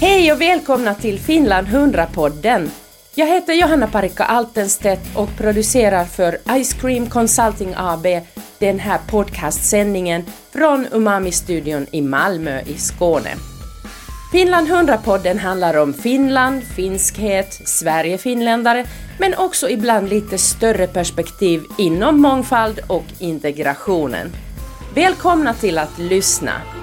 Hej och välkomna till Finland 100-podden. Jag heter Johanna Parikka Altenstedt och producerar för Ice Cream Consulting AB den här podcastsändningen från Umami-studion i Malmö i Skåne. Finland 100-podden handlar om Finland, finskhet, Sverige-finländare men också ibland lite större perspektiv inom mångfald och integrationen. Välkomna till att lyssna!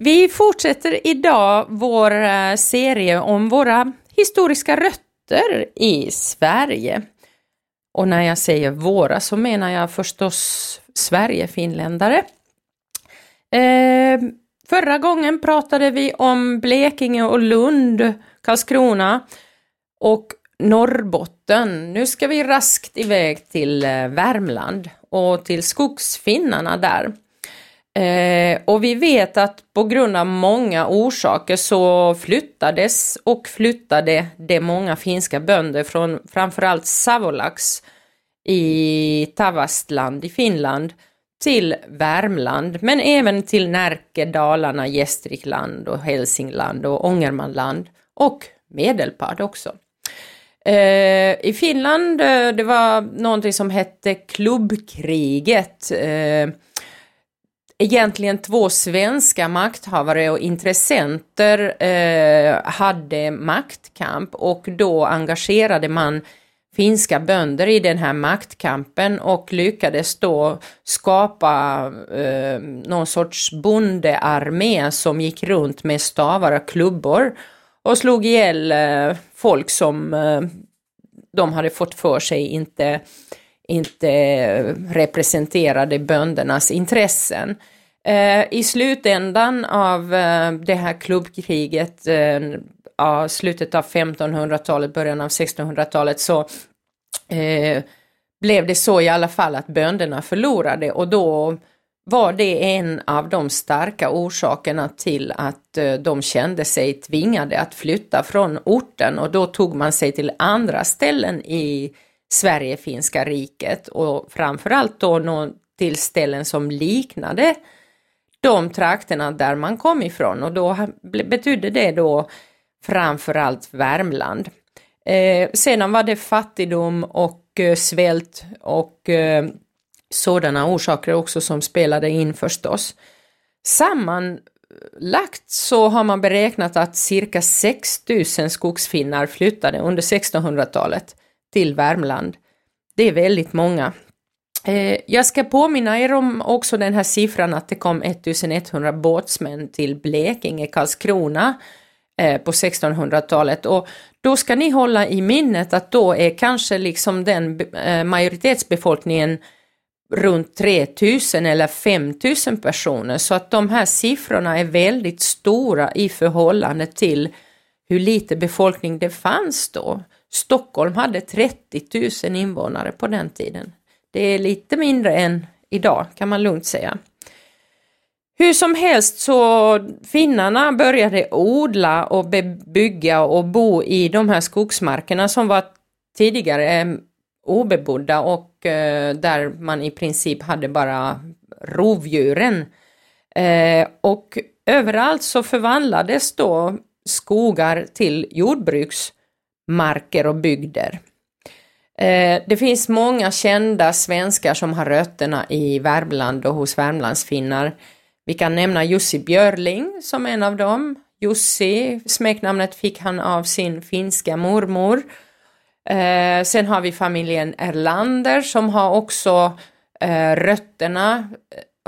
Vi fortsätter idag vår eh, serie om våra historiska rötter i Sverige. Och när jag säger våra så menar jag förstås Sverige-finländare. Eh, förra gången pratade vi om Blekinge och Lund, Karlskrona och Norrbotten. Nu ska vi raskt iväg till eh, Värmland och till skogsfinnarna där. Eh, och vi vet att på grund av många orsaker så flyttades och flyttade det många finska bönder från framförallt Savolax i Tavastland i Finland till Värmland, men även till Närke, Dalarna, Gästrikland och Hälsingland och Ångermanland och Medelpad också. Eh, I Finland, eh, det var någonting som hette klubbkriget. Eh, egentligen två svenska makthavare och intressenter eh, hade maktkamp och då engagerade man finska bönder i den här maktkampen och lyckades då skapa eh, någon sorts bondearmé som gick runt med stavar och klubbor och slog ihjäl eh, folk som eh, de hade fått för sig inte inte representerade böndernas intressen. Eh, I slutändan av eh, det här klubbkriget, eh, slutet av 1500-talet, början av 1600-talet, så blev det så i alla fall att bönderna förlorade och då var det en av de starka orsakerna till att de kände sig tvingade att flytta från orten och då tog man sig till andra ställen i Sverige-finska riket och framförallt då till ställen som liknade de trakterna där man kom ifrån och då betydde det då framförallt Värmland. Eh, sedan var det fattigdom och eh, svält och eh, sådana orsaker också som spelade in förstås. Sammanlagt så har man beräknat att cirka 6000 skogsfinnar flyttade under 1600-talet till Värmland. Det är väldigt många. Eh, jag ska påminna er om också den här siffran att det kom 1100 båtsmän till Blekinge, Karlskrona eh, på 1600-talet och då ska ni hålla i minnet att då är kanske liksom den eh, majoritetsbefolkningen runt 3000 eller 5000 personer så att de här siffrorna är väldigt stora i förhållande till hur lite befolkning det fanns då. Stockholm hade 30 000 invånare på den tiden. Det är lite mindre än idag kan man lugnt säga. Hur som helst så finnarna började odla och bebygga och bo i de här skogsmarkerna som var tidigare eh, obebodda och eh, där man i princip hade bara rovdjuren. Eh, och överallt så förvandlades då skogar till jordbruks marker och bygder. Eh, det finns många kända svenskar som har rötterna i Värmland och hos Värmlandsfinnar. Vi kan nämna Jussi Björling som en av dem. Jussi, smeknamnet fick han av sin finska mormor. Eh, sen har vi familjen Erlander som har också eh, rötterna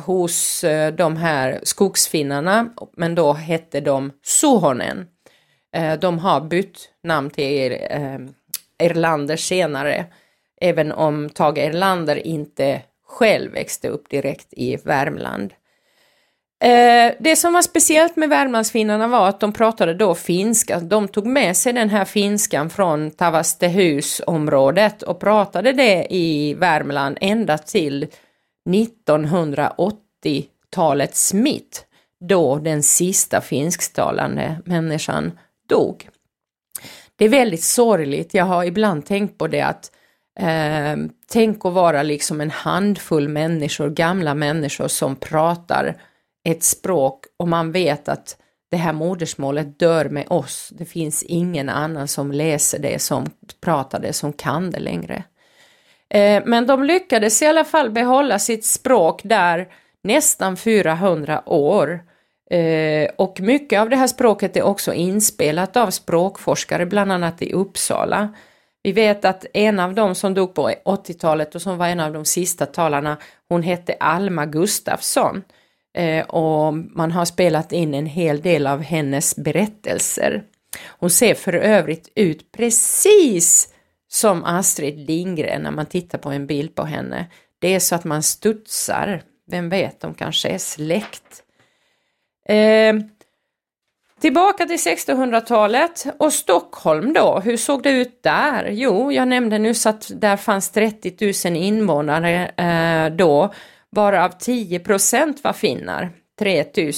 hos de här skogsfinnarna, men då hette de Suhonen. Eh, de har bytt namn till eh, Erlander senare, även om Tage Erlander inte själv växte upp direkt i Värmland. Eh, det som var speciellt med Värmlandsfinnarna var att de pratade då finska. De tog med sig den här finskan från Tavastehus-området och pratade det i Värmland ända till 1980-talets mitt, då den sista finsktalande människan dog. Det är väldigt sorgligt. Jag har ibland tänkt på det att eh, tänk att vara liksom en handfull människor, gamla människor som pratar ett språk och man vet att det här modersmålet dör med oss. Det finns ingen annan som läser det, som pratar det, som kan det längre. Eh, men de lyckades i alla fall behålla sitt språk där nästan 400 år. Eh, och mycket av det här språket är också inspelat av språkforskare, bland annat i Uppsala. Vi vet att en av dem som dog på 80-talet och som var en av de sista talarna, hon hette Alma Gustafsson. Eh, och man har spelat in en hel del av hennes berättelser. Hon ser för övrigt ut precis som Astrid Lindgren när man tittar på en bild på henne. Det är så att man studsar. Vem vet, de kanske är släkt. Eh, tillbaka till 1600-talet och Stockholm då, hur såg det ut där? Jo, jag nämnde nyss att där fanns 30 000 invånare eh, då, varav 10 var finnar, 3 000.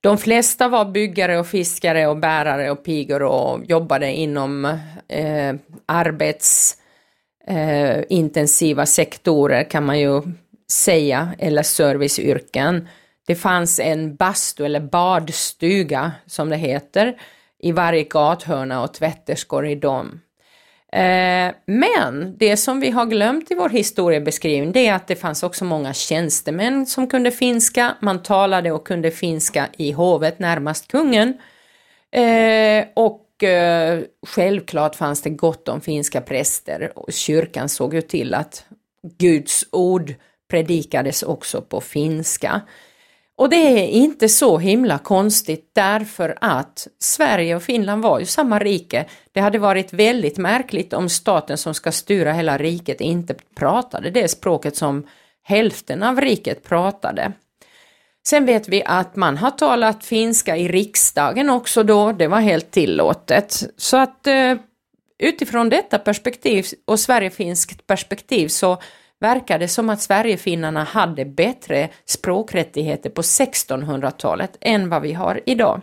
De flesta var byggare och fiskare och bärare och pigor och jobbade inom eh, arbetsintensiva eh, sektorer kan man ju säga, eller serviceyrken. Det fanns en bastu eller badstuga som det heter i varje gathörna och tvätterskor i dem. Eh, men det som vi har glömt i vår historiebeskrivning det är att det fanns också många tjänstemän som kunde finska. Man talade och kunde finska i hovet närmast kungen. Eh, och eh, självklart fanns det gott om finska präster och kyrkan såg ju till att Guds ord predikades också på finska. Och det är inte så himla konstigt därför att Sverige och Finland var ju samma rike. Det hade varit väldigt märkligt om staten som ska styra hela riket inte pratade det språket som hälften av riket pratade. Sen vet vi att man har talat finska i riksdagen också då, det var helt tillåtet. Så att eh, utifrån detta perspektiv och Sverigefinskt perspektiv så verkar det som att Sverigefinnarna hade bättre språkrättigheter på 1600-talet än vad vi har idag.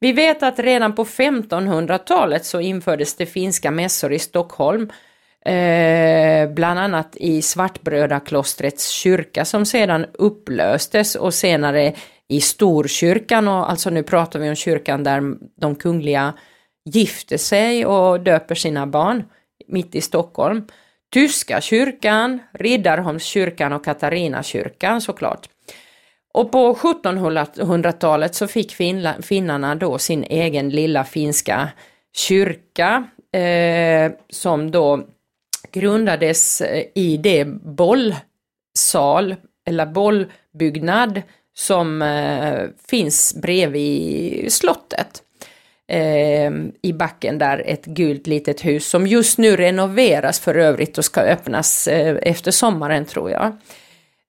Vi vet att redan på 1500-talet så infördes det finska mässor i Stockholm, eh, bland annat i Svartbrödraklostrets kyrka som sedan upplöstes och senare i Storkyrkan och alltså nu pratar vi om kyrkan där de kungliga gifter sig och döper sina barn mitt i Stockholm. Tyska kyrkan, Riddarholmskyrkan och Katarinakyrkan såklart. Och på 1700-talet så fick finnarna då sin egen lilla finska kyrka eh, som då grundades eh, i det bollsal eller bollbyggnad som eh, finns bredvid slottet eh, i backen där ett gult litet hus som just nu renoveras för övrigt och ska öppnas eh, efter sommaren tror jag.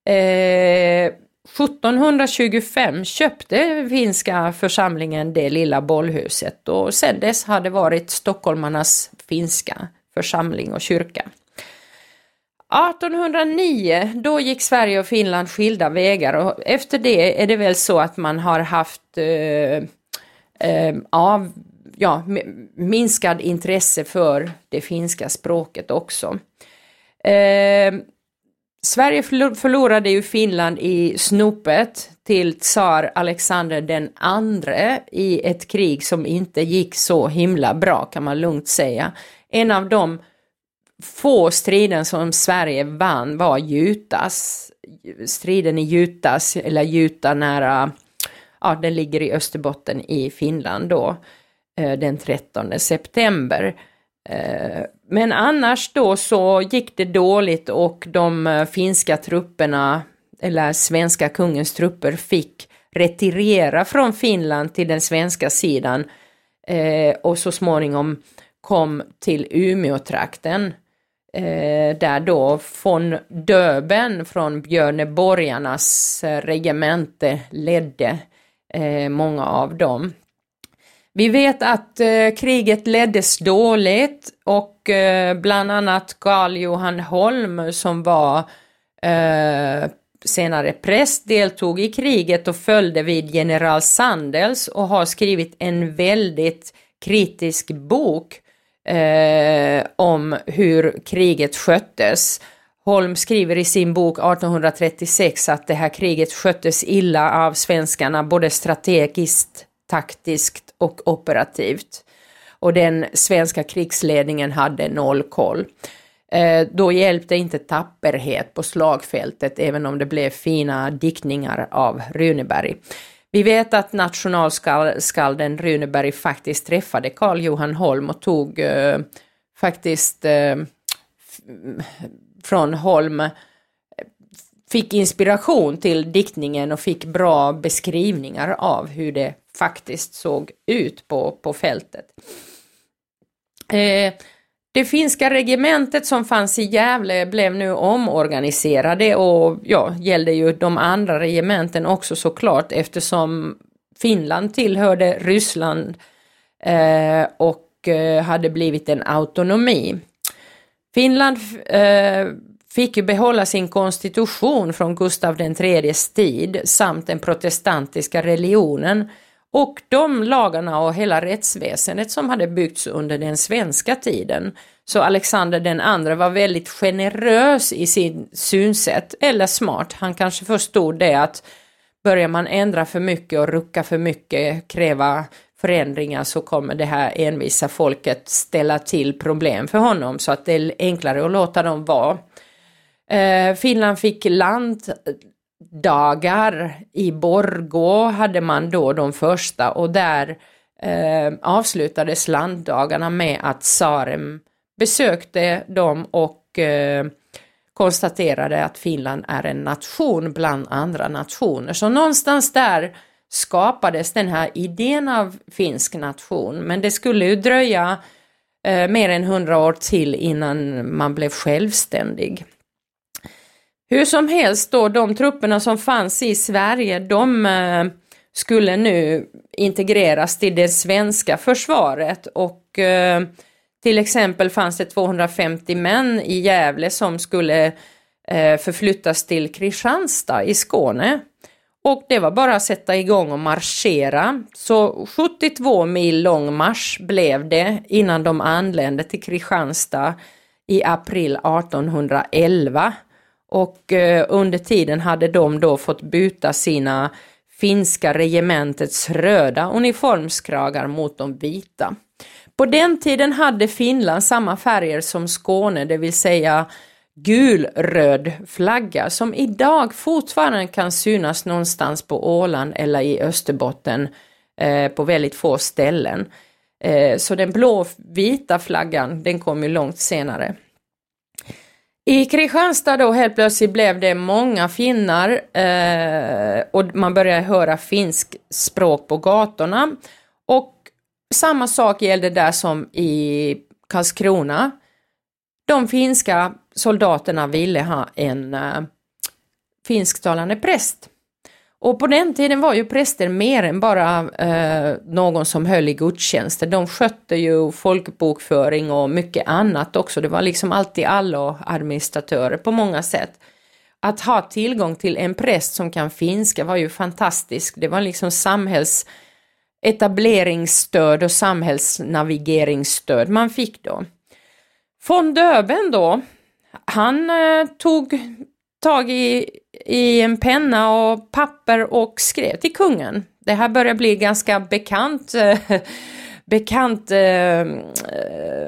Eh, 1725 köpte finska församlingen det lilla bollhuset och sedan dess har det varit stockholmarnas finska församling och kyrka. 1809, då gick Sverige och Finland skilda vägar och efter det är det väl så att man har haft eh, eh, av ja, minskad intresse för det finska språket också. Eh, Sverige förlorade ju Finland i snopet till tsar Alexander den andre i ett krig som inte gick så himla bra kan man lugnt säga. En av de få striden som Sverige vann var Jutas, striden i Jutas, eller Juta nära ja, den ligger i Österbotten i Finland då eh, den 13 september. Eh, men annars då så gick det dåligt och de eh, finska trupperna, eller svenska kungens trupper, fick retirera från Finland till den svenska sidan och så småningom kom till Umeåtrakten där då von Döben från Björneborgarnas regemente ledde eh, många av dem. Vi vet att eh, kriget leddes dåligt och eh, bland annat Karl Johan Holm som var eh, senare präst deltog i kriget och följde vid general Sandels och har skrivit en väldigt kritisk bok eh, om hur kriget sköttes. Holm skriver i sin bok 1836 att det här kriget sköttes illa av svenskarna både strategiskt, taktiskt och operativt. Och den svenska krigsledningen hade noll koll. Eh, då hjälpte inte tapperhet på slagfältet, även om det blev fina diktningar av Runeberg. Vi vet att nationalskalden Runeberg faktiskt träffade Karl Johan Holm och tog eh, faktiskt eh, från Holm eh, fick inspiration till diktningen och fick bra beskrivningar av hur det faktiskt såg ut på, på fältet. Eh, det finska regementet som fanns i Gävle blev nu omorganiserade och ja, gällde ju de andra regementen också såklart eftersom Finland tillhörde Ryssland eh, och eh, hade blivit en autonomi. Finland eh, fick ju behålla sin konstitution från Gustav IIIs tid samt den protestantiska religionen och de lagarna och hela rättsväsendet som hade byggts under den svenska tiden. Så Alexander den andre var väldigt generös i sin synsätt, eller smart. Han kanske förstod det att börjar man ändra för mycket och rucka för mycket, kräva förändringar så kommer det här envisa folket ställa till problem för honom så att det är enklare att låta dem vara. Eh, Finland fick landdagar i Borgå hade man då de första och där eh, avslutades landdagarna med att Sarem besökte dem och eh, konstaterade att Finland är en nation bland andra nationer. Så någonstans där skapades den här idén av finsk nation, men det skulle ju dröja eh, mer än hundra år till innan man blev självständig. Hur som helst då, de trupperna som fanns i Sverige, de eh, skulle nu integreras till det svenska försvaret och eh, till exempel fanns det 250 män i Gävle som skulle eh, förflyttas till Kristianstad i Skåne. Och det var bara att sätta igång och marschera. Så 72 mil lång marsch blev det innan de anlände till Kristianstad i april 1811. Och eh, under tiden hade de då fått byta sina finska regementets röda uniformskragar mot de vita. På den tiden hade Finland samma färger som Skåne, det vill säga gul-röd flagga som idag fortfarande kan synas någonstans på Åland eller i Österbotten eh, på väldigt få ställen. Eh, så den blå-vita flaggan, den kom ju långt senare. I Kristianstad då helt plötsligt blev det många finnar eh, och man började höra finsk språk på gatorna. Och samma sak gällde där som i Karlskrona. De finska soldaterna ville ha en äh, finsktalande präst. Och på den tiden var ju präster mer än bara äh, någon som höll i gudstjänster. De skötte ju folkbokföring och mycket annat också. Det var liksom alltid alla administratörer på många sätt. Att ha tillgång till en präst som kan finska var ju fantastiskt. Det var liksom samhälls etableringsstöd och samhällsnavigeringsstöd man fick då. Von Döben då, han eh, tog tag i, i en penna och papper och skrev till kungen. Det här börjar bli ganska bekant eh, bekant eh,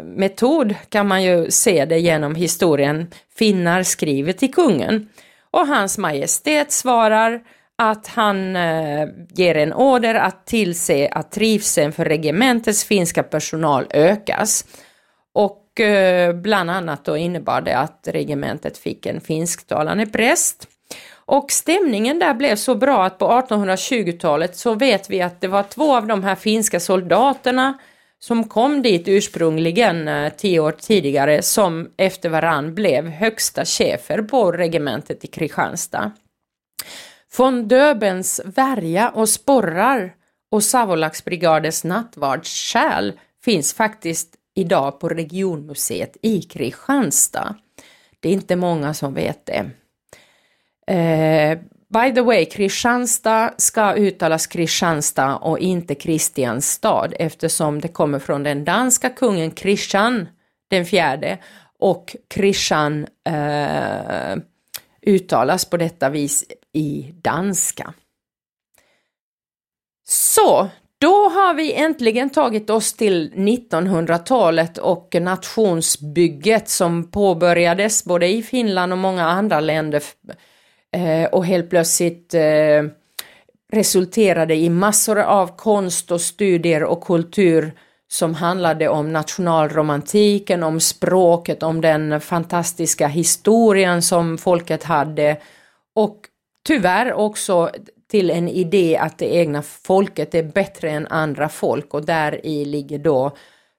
metod kan man ju se det genom historien. Finnar skriver till kungen och hans majestät svarar att han eh, ger en order att tillse att trivseln för regementets finska personal ökas. Och eh, bland annat då innebar det att regementet fick en finsktalande präst. Och stämningen där blev så bra att på 1820-talet så vet vi att det var två av de här finska soldaterna som kom dit ursprungligen eh, tio år tidigare som efter varann blev högsta chefer på regementet i Kristianstad. Von Döbens värja och sporrar och Savolaxbrigadens nattvardssjäl finns faktiskt idag på regionmuseet i Kristianstad. Det är inte många som vet det. Eh, by the way, Kristianstad ska uttalas Kristianstad och inte Kristianstad eftersom det kommer från den danska kungen Kristian den fjärde och Kristian eh, uttalas på detta vis i danska. Så, då har vi äntligen tagit oss till 1900-talet och nationsbygget som påbörjades både i Finland och många andra länder eh, och helt plötsligt eh, resulterade i massor av konst och studier och kultur som handlade om nationalromantiken, om språket, om den fantastiska historien som folket hade och tyvärr också till en idé att det egna folket är bättre än andra folk och där i ligger då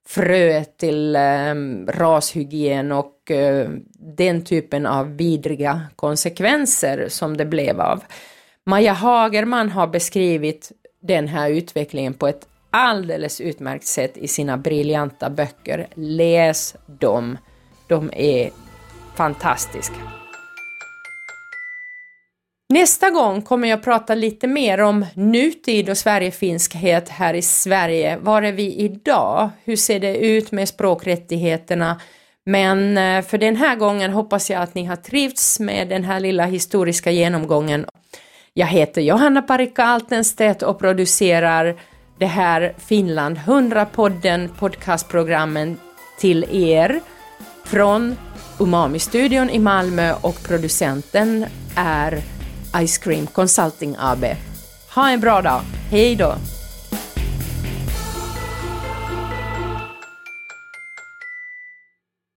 fröet till eh, rashygien och eh, den typen av vidriga konsekvenser som det blev av. Maja Hagerman har beskrivit den här utvecklingen på ett alldeles utmärkt sätt i sina briljanta böcker. Läs dem. De är fantastiska. Nästa gång kommer jag prata lite mer om nutid och Sverigefinskhet här i Sverige. Var är vi idag? Hur ser det ut med språkrättigheterna? Men eh, för den här gången hoppas jag att ni har trivts med den här lilla historiska genomgången. Jag heter Johanna Parikka Altenstedt och producerar det här Finland 100-podden podcastprogrammen till er från Umami-studion i Malmö och producenten är Ice Cream Consulting AB. Ha en bra dag. Hej då!